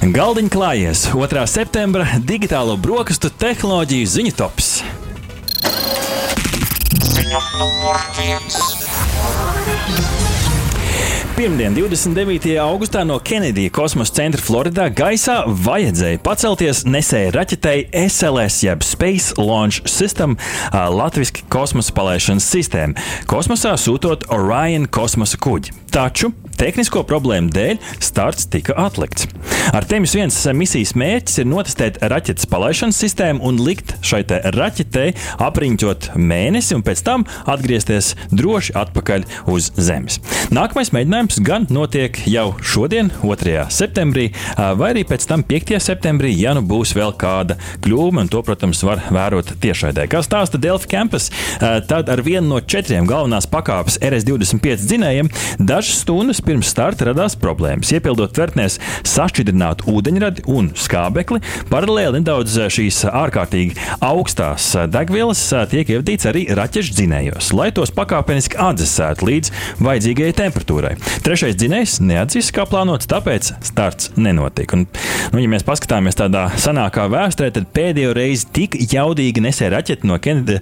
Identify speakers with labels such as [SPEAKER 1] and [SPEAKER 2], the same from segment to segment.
[SPEAKER 1] Galdiņa klājies 2. septembra digitālo brokastu tehnoloģiju ziņu tops. Pirmdien, 29. augustā no Kenedija kosmosa centra Floridā gaisā vajadzēja pacelties nesēja raķetei SLS, jeb Space Launch System, latviešu kosmosa palaišanas sistēma, kosmosā sūtot Orion kosmosa kuģi. Taču tehnisko problēmu dēļ starts tika atlikts. Ar Temis viens misijas mērķis ir notestēt raķetes palaišanas sistēmu un likt šai raķetei apriņķot mēnesi un pēc tam atgriezties droši atpakaļ uz Zemes. Nākamais mēģinājums gan notiek jau šodien, 2. septembrī, vai arī pēc tam 5. septembrī, ja nu būs vēl kāda kļūme, un to, protams, var vērot tiešraidē. Kā stāsta Delfi Campus, tad ar vienu no četriem galvenās pakāpes RS25 dzinējiem dažas stundas pirms starta radās problēmas. Iepildot tvertnēs sašķidrinātu ūdeņradi un skābekli, paralēli nedaudz šīs ārkārtīgi augstās degvielas tiek ievadīts arī raķešu dzinējos, lai tos pakāpeniski atdzesētu līdz vajadzīgajai temperatūrai. Trešais dzinējs neatzīst, kā plānots, tāpēc starts nenotika. Un, nu, ja mēs paskatāmies tādā senākā vēsturē, tad pēdējo reizi tik jaudīgi nesēja raķete no Kennedy,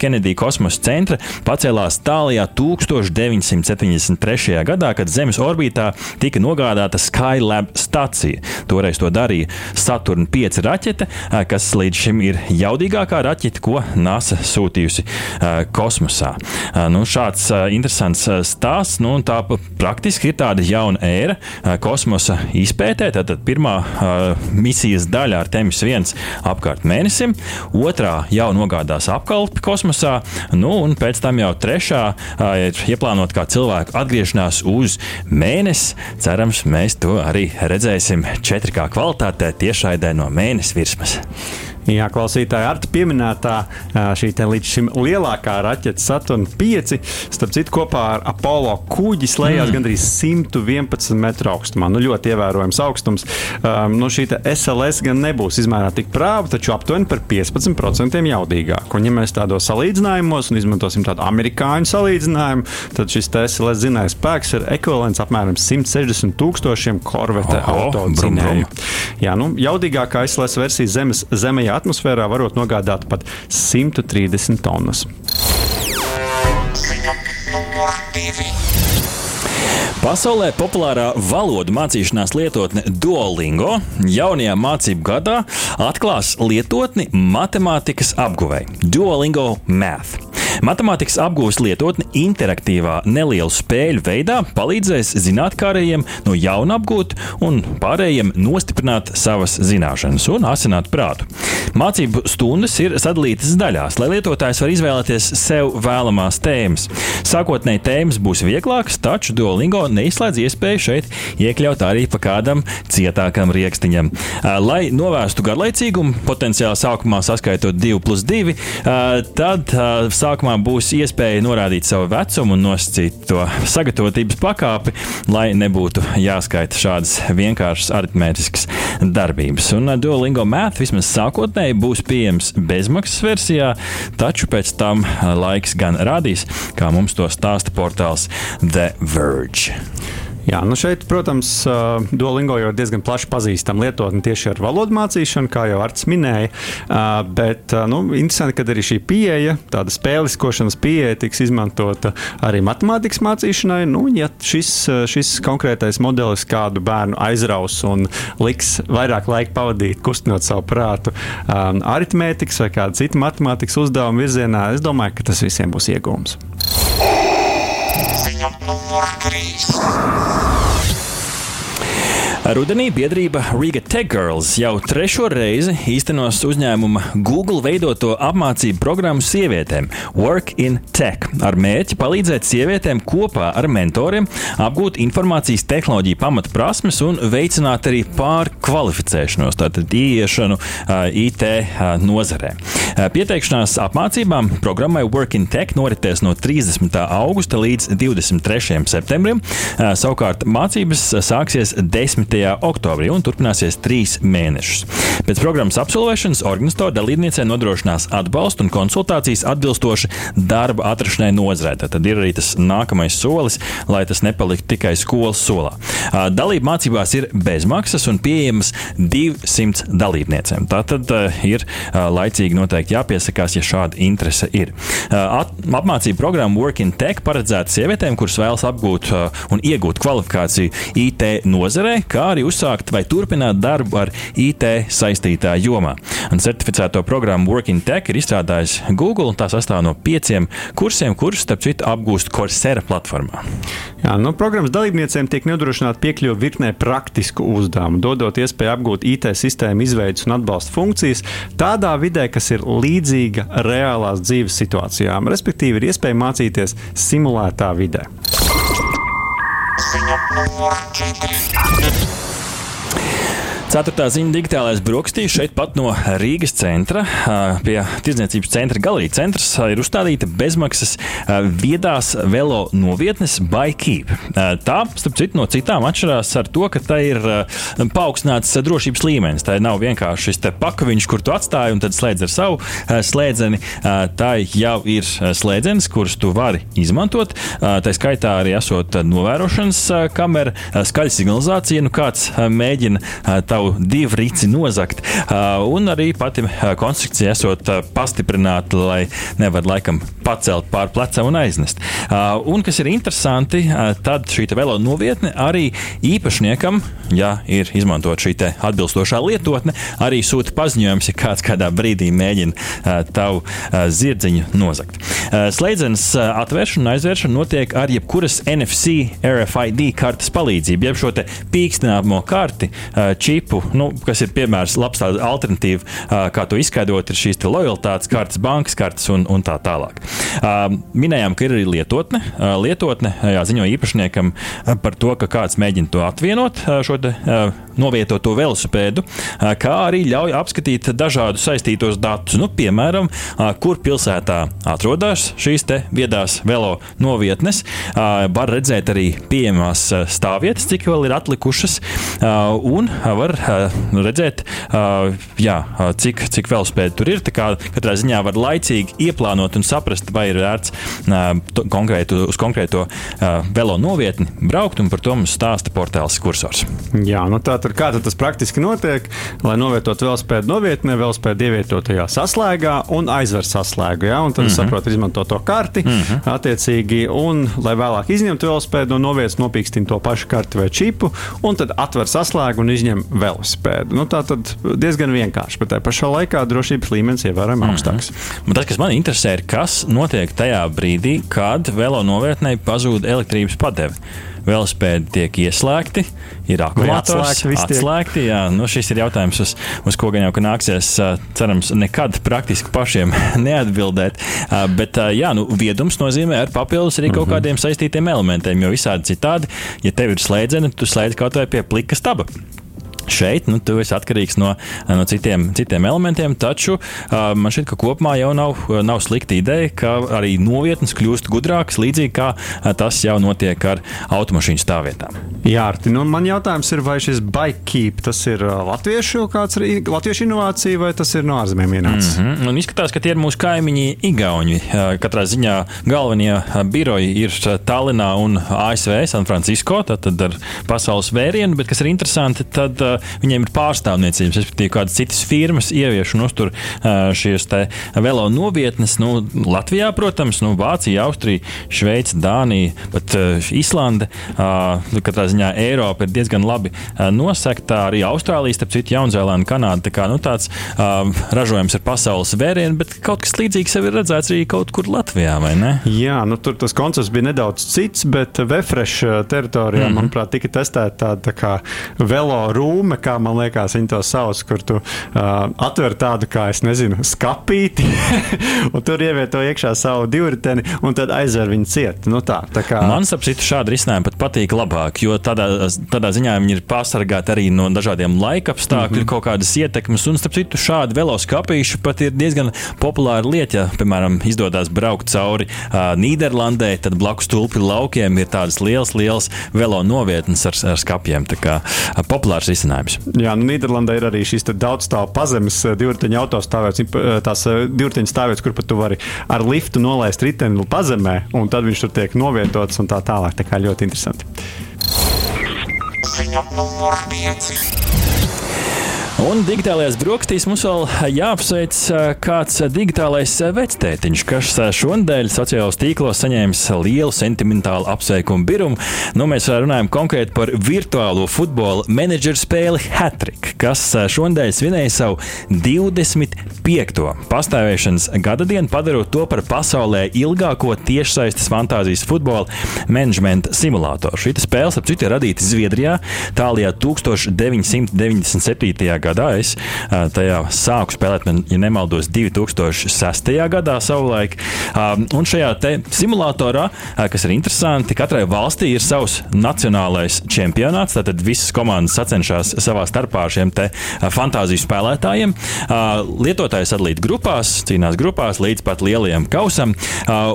[SPEAKER 1] Kennedy kosmosa centra pacēlās tālajā 1973. gadā, kad Zemes orbītā tika nogādāta Skylab stacija. Toreiz to darīja Saturn 5 raķete, uh, kas līdz šim ir jaudīgākā raķete, ko NASA sūtījusi uh, kosmosā. Nu, šāds interesants stāsts, nu, tā praktiski ir tāda jauna ēra kosmosa izpētē. Tātad pirmā misijas daļa ar Temis 1 apkārt mēnesim, otrā jau nogādās apkalpi kosmosā, nu, un pēc tam jau trešā ir ieplānota kā cilvēku atgriešanās uz mēnesi. Cerams, mēs to arī redzēsim 4K kvalitātē tiešraidē no mēnesis virsmas.
[SPEAKER 2] Jā, klausītāji, ar te pieminētā šī te līdz šim lielākā raķetes Saturn 5, starp citu, kopā ar Apollo kuģi slēdzās mm. gandrīz 111 metru augstumā. Nu, ļoti ievērojams augstums. Um, nu, šī SLS gan nebūs izmērā tik prāva, taču aptuveni par 15% jaudīgāk. Un, ja mēs tādos salīdzinājumos un izmantosim tādu amerikāņu salīdzinājumu, tad šis SLS zinājums spēks ir ekvivalents apmēram 160 tūkstošiem korvete autodzinēju. Jā, nu, jaudīgākā SLS versija zemes zemē atmosfērā varot nogādāt pat 130 tonnas.
[SPEAKER 1] Pasaulē populārā valodu mācīšanās lietotne Duolingo jaunajā mācību gadā atklās lietotni matemātikas apguvēji Duolingo Math. Matemātikas apgūves lietotne interaktīvā nelielu spēļu veidā palīdzēs zinātnējiem no jauna apgūt un pārējiem nostiprināt savas zināšanas un asināt prātu. Mācību stundas ir sadalītas daļās, lai lietotājs var izvēlēties sev vēlamās tēmas. Sākotnēji tēmas būs vieglākas, taču Duolingo neizslēdz iespēju šeit iekļaut arī pa kādam cietākam rīkstiņam. Lai novērstu garlaicīgumu, potenciāli sākumā saskaitot 2 plus 2, tad sākumā sākumā būs iespēja norādīt savu vecumu un nosacīt to sagatavotības pakāpi, lai nebūtu jāskaita šādas vienkāršas aritmētiskas darbības. Un uh, Duolingo mēt vismaz sākotnēji būs pieejams bezmaksas versijā, taču pēc tam uh, laiks gan rādīs, kā mums to stāsta portāls The Verge.
[SPEAKER 2] Jā, nu šeit, protams, Duolingo jau ir diezgan plaši pazīstama lietotne tieši ar valodu mācīšanu, kā jau Arts minēja. Bet nu, interesanti, ka arī šī pieeja, tāda spēliskošanas pieeja, tiks izmantota arī matemātikas mācīšanai. Nu, ja šis, šis konkrētais modelis kādu bērnu aizraus un liks vairāk laika pavadīt, kustinot savu prātu, aritmētikas vai kāda cita matemātikas uzdevuma virzienā, es domāju, ka tas visiem būs iegūms. 3.
[SPEAKER 1] Rudenī biedrība Riga Tech Girls jau trešo reizi īstenos uzņēmuma Google veidoto apmācību programmu sievietēm Work in Tech ar mērķi palīdzēt sievietēm kopā ar mentoriem apgūt informācijas tehnoloģiju pamatprasmes un veicināt arī pārkvalificēšanos, tātad ieiešanu IT nozarē. Pieteikšanās apmācībām programmai Work in Tech noritēs no 30. augusta līdz 23. septembrim. Savukārt mācības sāksies 10 oktobrī un turpināsies trīs mēnešus. Pēc programmas absolvēšanas organizatori dalībniecei nodrošinās atbalstu un konsultācijas atbilstoši darba atrašanai nozarē. Tad ir arī tas nākamais solis, lai tas nepaliktu tikai skolas solā. Dalība mācībās ir bezmaksas un pieejamas 200 dalībniecēm. Tā tad ir laicīgi noteikti jāpiesakās, ja šāda interese ir. Apmācību programma Work in Tech paredzēta sievietēm, kuras vēlas apgūt un iegūt kvalifikāciju IT nozarē, kā arī uzsākt vai turpināt darbu ar IT saistītā jomā. Un certificēto programmu Work in Tech ir izstrādājis Google, un tā sastāv no pieciem kursiem, kurus, starp citu, apgūst Coursera platformā.
[SPEAKER 2] Jā, no programmas dalībniecēm tiek nodrošināta piekļuve virknē praktisku uzdevumu, dodot iespēju apgūt IT sistēmu izveidas un atbalsta funkcijas tādā vidē, kas ir līdzīga reālās dzīves situācijām, respektīvi ir iespēja mācīties simulētā vidē. Ziņa numur 4.
[SPEAKER 1] Ceturtā ziņa - digitālais brokastīs šeit pat no Rīgas centra. Pie tirdzniecības centra galīgi centrs ir uzstādīta bezmaksas viedās velo novietnes ByKeep. Tā, starp citu, no citām atšķirās ar to, ka tā ir paaugstināts drošības līmenis. Tā nav vienkārši šis pakaviņš, kur tu atstāji un tad slēdz ar savu slēdzeni. Tā jau ir slēdzenis, kurus tu vari izmantot. Tā skaitā arī esot novērošanas kamera, skaļa signalizācija, nu kāds mēģina tā tavu divu rīci nozagt. Uh, un arī pati uh, konstrukcija esot uh, pastiprināta, lai nevar laikam pacelt pār pleca un aiznest. Un kas ir interesanti, tad šī velo novietne arī īpašniekam, ja ir izmantot šī atbilstošā lietotne, arī sūta paziņojums, ja kāds kādā brīdī mēģina tavu zirdziņu nozagt. Slēdzenes atvēršana un aizvēršana notiek ar jebkuras NFC RFID kartes palīdzību, jeb šo pīkstināmo karti, čipu tipu, nu, kas ir piemērs, labs alternatīva, kā to izskaidrot, ir šīs lojalitātes kartes, bankas kartes un, un tā tālāk. Minējām, ka ir arī lietotne. Lietotne jāziņo īpašniekam par to, ka kāds mēģina to atvienot, šo te, novietoto velosipēdu, kā arī ļauj apskatīt dažādus saistītos datus. Nu, piemēram, kur pilsētā atrodas šīs viedās velo novietnes. Var redzēt arī pieejamās stāvvietas, cik vēl ir atlikušas, un var redzēt, jā, cik, cik velospēdu tur ir. Katrā ziņā var laicīgi ieplānot un saprast, vai ir vērts konkrētu, uz konkrēto velo novietni braukt, un par to mums stāsta portāls kursors.
[SPEAKER 2] Jā, nu tā tad kā tad tas praktiski notiek, lai novietotu velospēdu novietnē, velospēdu ievietot tajā saslēgā un aizver saslēgu. Ja? Un tad, mm -hmm. saprotu, izmanto to karti mm -hmm. attiecīgi, un, lai vēlāk izņemtu velospēdu no novietas, nopīkstina to pašu karti vai čipu, un tad atver saslēgu un izņem velosipēdu. Nu, tā tad diezgan vienkārši, bet tajā pašā laikā drošības līmenis ievērojami mm -hmm. augstāks.
[SPEAKER 1] Bet tas, kas man interesē, ir, kas notiek tajā brīdī, kad velo novietnē pazūd elektrības padeve velosipēdi tiek ieslēgti, ir akumulators atslēgti. Jā, nu šis ir jautājums, uz, uz ko gan jau nāksies, cerams, nekad praktiski pašiem neatbildēt. Bet jā, nu, viedums nozīmē ar papildus arī kaut mhm. kādiem saistītiem elementiem, jo visādi citādi, ja tev ir slēdzene, tu slēdz kaut vai pie plika staba. Šeit nu, tu esi atkarīgs no, no citiem, citiem elementiem, taču uh, man šķiet, ka kopumā jau nav, nav slikta ideja, ka arī novietnes kļūst gudrākas, līdzīgi kā uh, tas jau notiek ar automašīnu stāvvietām.
[SPEAKER 2] Jā, Arti, nu, man jautājums ir, vai šis bike keep tas ir latviešu, kāds, latviešu inovācija vai tas ir no ārzemēm ienācis?
[SPEAKER 1] Mm -hmm. Un izskatās, ka tie ir mūsu kaimiņi Igauni. Katrā ziņā galvenie biroji ir Tallinā un ASV, San Francisco, tad, tad ar pasaules vērienu, bet kas ir interesanti, tad uh, viņiem ir pārstāvniecības, respektīvi, kādas citas firmas ievieš un uztur šīs velo novietnes. Nu, Latvijā, protams, nu, Vācija, Austrija, Šveice, Dānija, pat Islande. Katrā ziņā Eiropa ir diezgan labi nosekta. Arī Austrālija, starp citu, Jaunzēlanda, Kanāda. Tā kā, nu, tāds ražojums ar pasaules vērienu, bet kaut kas līdzīgs jau ir redzēts arī kaut kur Latvijā, vai ne?
[SPEAKER 2] Jā, nu, tur tas koncepts bija nedaudz cits, bet Vefresh teritorijā, mm -hmm. manuprāt, tika testēta tāda tā kā velo rūma bumba, kā man liekas, viņi to sauc, kur tu uh, atver tādu, kā es nezinu, skapīti, un tur ievieto iekšā savu divriteni, un tad aizver viņu ciet. Nu, tā, tā kā...
[SPEAKER 1] Man sapratu, šādi risinājumi pat patīk labāk, jo tādā, tādā ziņā viņi ir pasargāti arī no dažādiem laika apstākļiem, mm -hmm. kaut kādas ietekmes, un starp citu šādi veloskapīši pat ir diezgan populāra lieta. Ja, piemēram, izdodas braukt cauri uh, Nīderlandē, tad blakus tulpi laukiem ir tādas lielas, lielas velo novietnes ar, ar skapiem. Tā kā uh, populārs risinājums.
[SPEAKER 2] Jā, nu, Nīderlandē ir arī šīs daudzstāvu pazemes divriteņa autostāvvietas, tās divriteņa stāvvietas, kur pat tu vari ar liftu nolaist riteni pazemē, un tad viņš tur tiek novietots un tā tālāk. Tā kā ļoti interesanti. Ziņa numur 5.
[SPEAKER 1] Un digitālajās brokastīs mums vēl jāapsveic kāds digitālais vectētiņš, kas šonadēļ sociālajos tīklos saņēmis lielu sentimentālu apsveikumu birumu. Nu, mēs runājam konkrēti par virtuālo futbola menedžeru spēli Hattrick, kas šonadēļ svinēja savu 25. pastāvēšanas gada dienu, padarot to par pasaulē ilgāko tiešsaistes fantāzijas futbola menedžmenta simulātoru. Šī spēle, ap citu, ir radīta Zviedrijā, tālāk 1997. gadā gadā. Es tajā sāku spēlēt, man, ja nemaldos, 2006. gadā savulaik. Un šajā simulatorā, kas ir interesanti, katrai valstī ir savs nacionālais čempionāts. Tātad visas komandas sacenšas savā starpā ar šiem fantāziju spēlētājiem. Lietotājs sadalīt grupās, cīnās grupās līdz pat lielajam kausam.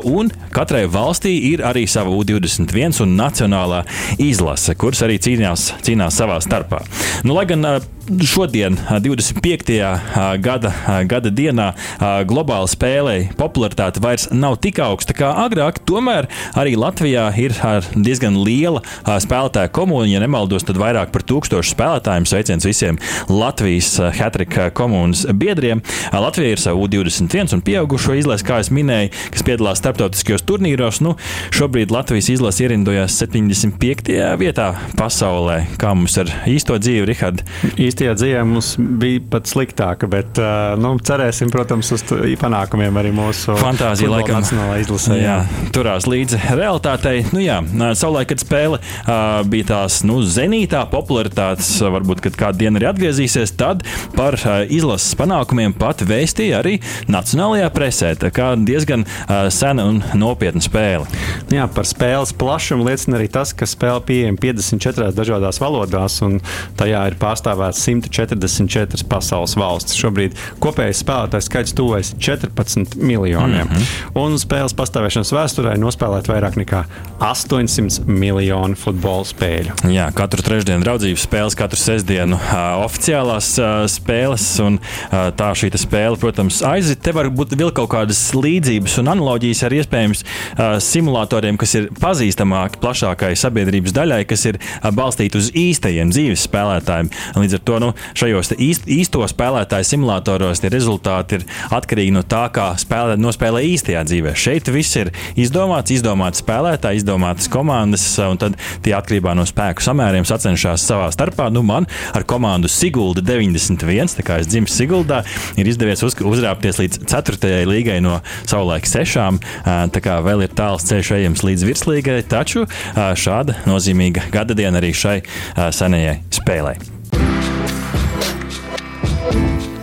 [SPEAKER 1] Un katrai valstī ir arī sava U21 un nacionālā izlase, kuras arī cīnās, cīnās savā starpā. Nu, lai gan šodien, 25. gada, gada dienā, globāla spēlē popularitāte vairs nav tik augsta kā agrāk. Tomēr arī Latvijā ir diezgan liela spēlētāja komūna. Ja nemaldos, tad vairāk par tūkstošu spēlētājiem sveiciens visiem Latvijas Hatrika komunas biedriem. Latvija ir savu 21 un pieaugušo izlasi, kā jau minēju, kas piedalās starptautiskajos turnīros. Nu, šobrīd Latvijas izlase ierindojās 75. vietā pasaulē. Kā mums ar īsto dzīvi, Rihard?
[SPEAKER 2] Īstajā dzīvē mums bija pat sliktāka, bet nu, cerēsim, protams, uz panākumiem arī mūsu
[SPEAKER 1] fantāzija laikam
[SPEAKER 2] nacionālā izlasē. Jā,
[SPEAKER 1] jā, turās līdzi realitātei. Nu, jā, savulaik, kad spēle bija tās nu, zenītā popularitātes, varbūt, kad kādu dienu arī atgriezīsies, tad par izlases panākumiem pat vēstīja arī nacionālajā presē. Tā kā diezgan sena un nopietna spēle.
[SPEAKER 2] Jā, par spēles plašumu liecina arī tas, ka spēle pieejama 54 dažādās valodās, un tajā ir pārstāvēts 144 pasaules valstis. Šobrīd kopējais spēlētājs skaits tuvojas 14 miljoniem. Mm -hmm. Un spēles pastāvēšanas vēsturē nospēlēt vairāk nekā 800 miljonu futbola spēļu.
[SPEAKER 1] Jā, katru trešdienu draudzības spēles, katru sestdienu uh, oficiālās uh, spēles. Un, uh, tā šī spēle, protams, aiziet. Te var būt vēl kaut kādas līdzības un analoģijas ar iespējams uh, simulatoriem, kas ir pazīstamāki plašākai sabiedrības daļai, kas ir uh, balstīti uz īstajiem dzīves spēlētājiem. Līdz ar to nu, šajos īst, īsto spēlētāju simulatoros tie rezultāti ir atkarīgi no tā, kā spēlē, nospēlē īstajā dzīvē. Šeit viss ir izdomāts, izdomāts spēlētāji, izdomātas komandas, un tad tie atkarībā no spēku samēriem sacenšas savā starpā. Nu, man ar komandu Sigulda 91, tā kā es dzimu Siguldā, ir izdevies uz, uzrāpties līdz 4. līgai no savulaik 6. Tā kā vēl ir tāls ceļš ejams līdz virslīgai, taču šāda nozīmīga gada diena arī šai senajai spēlei.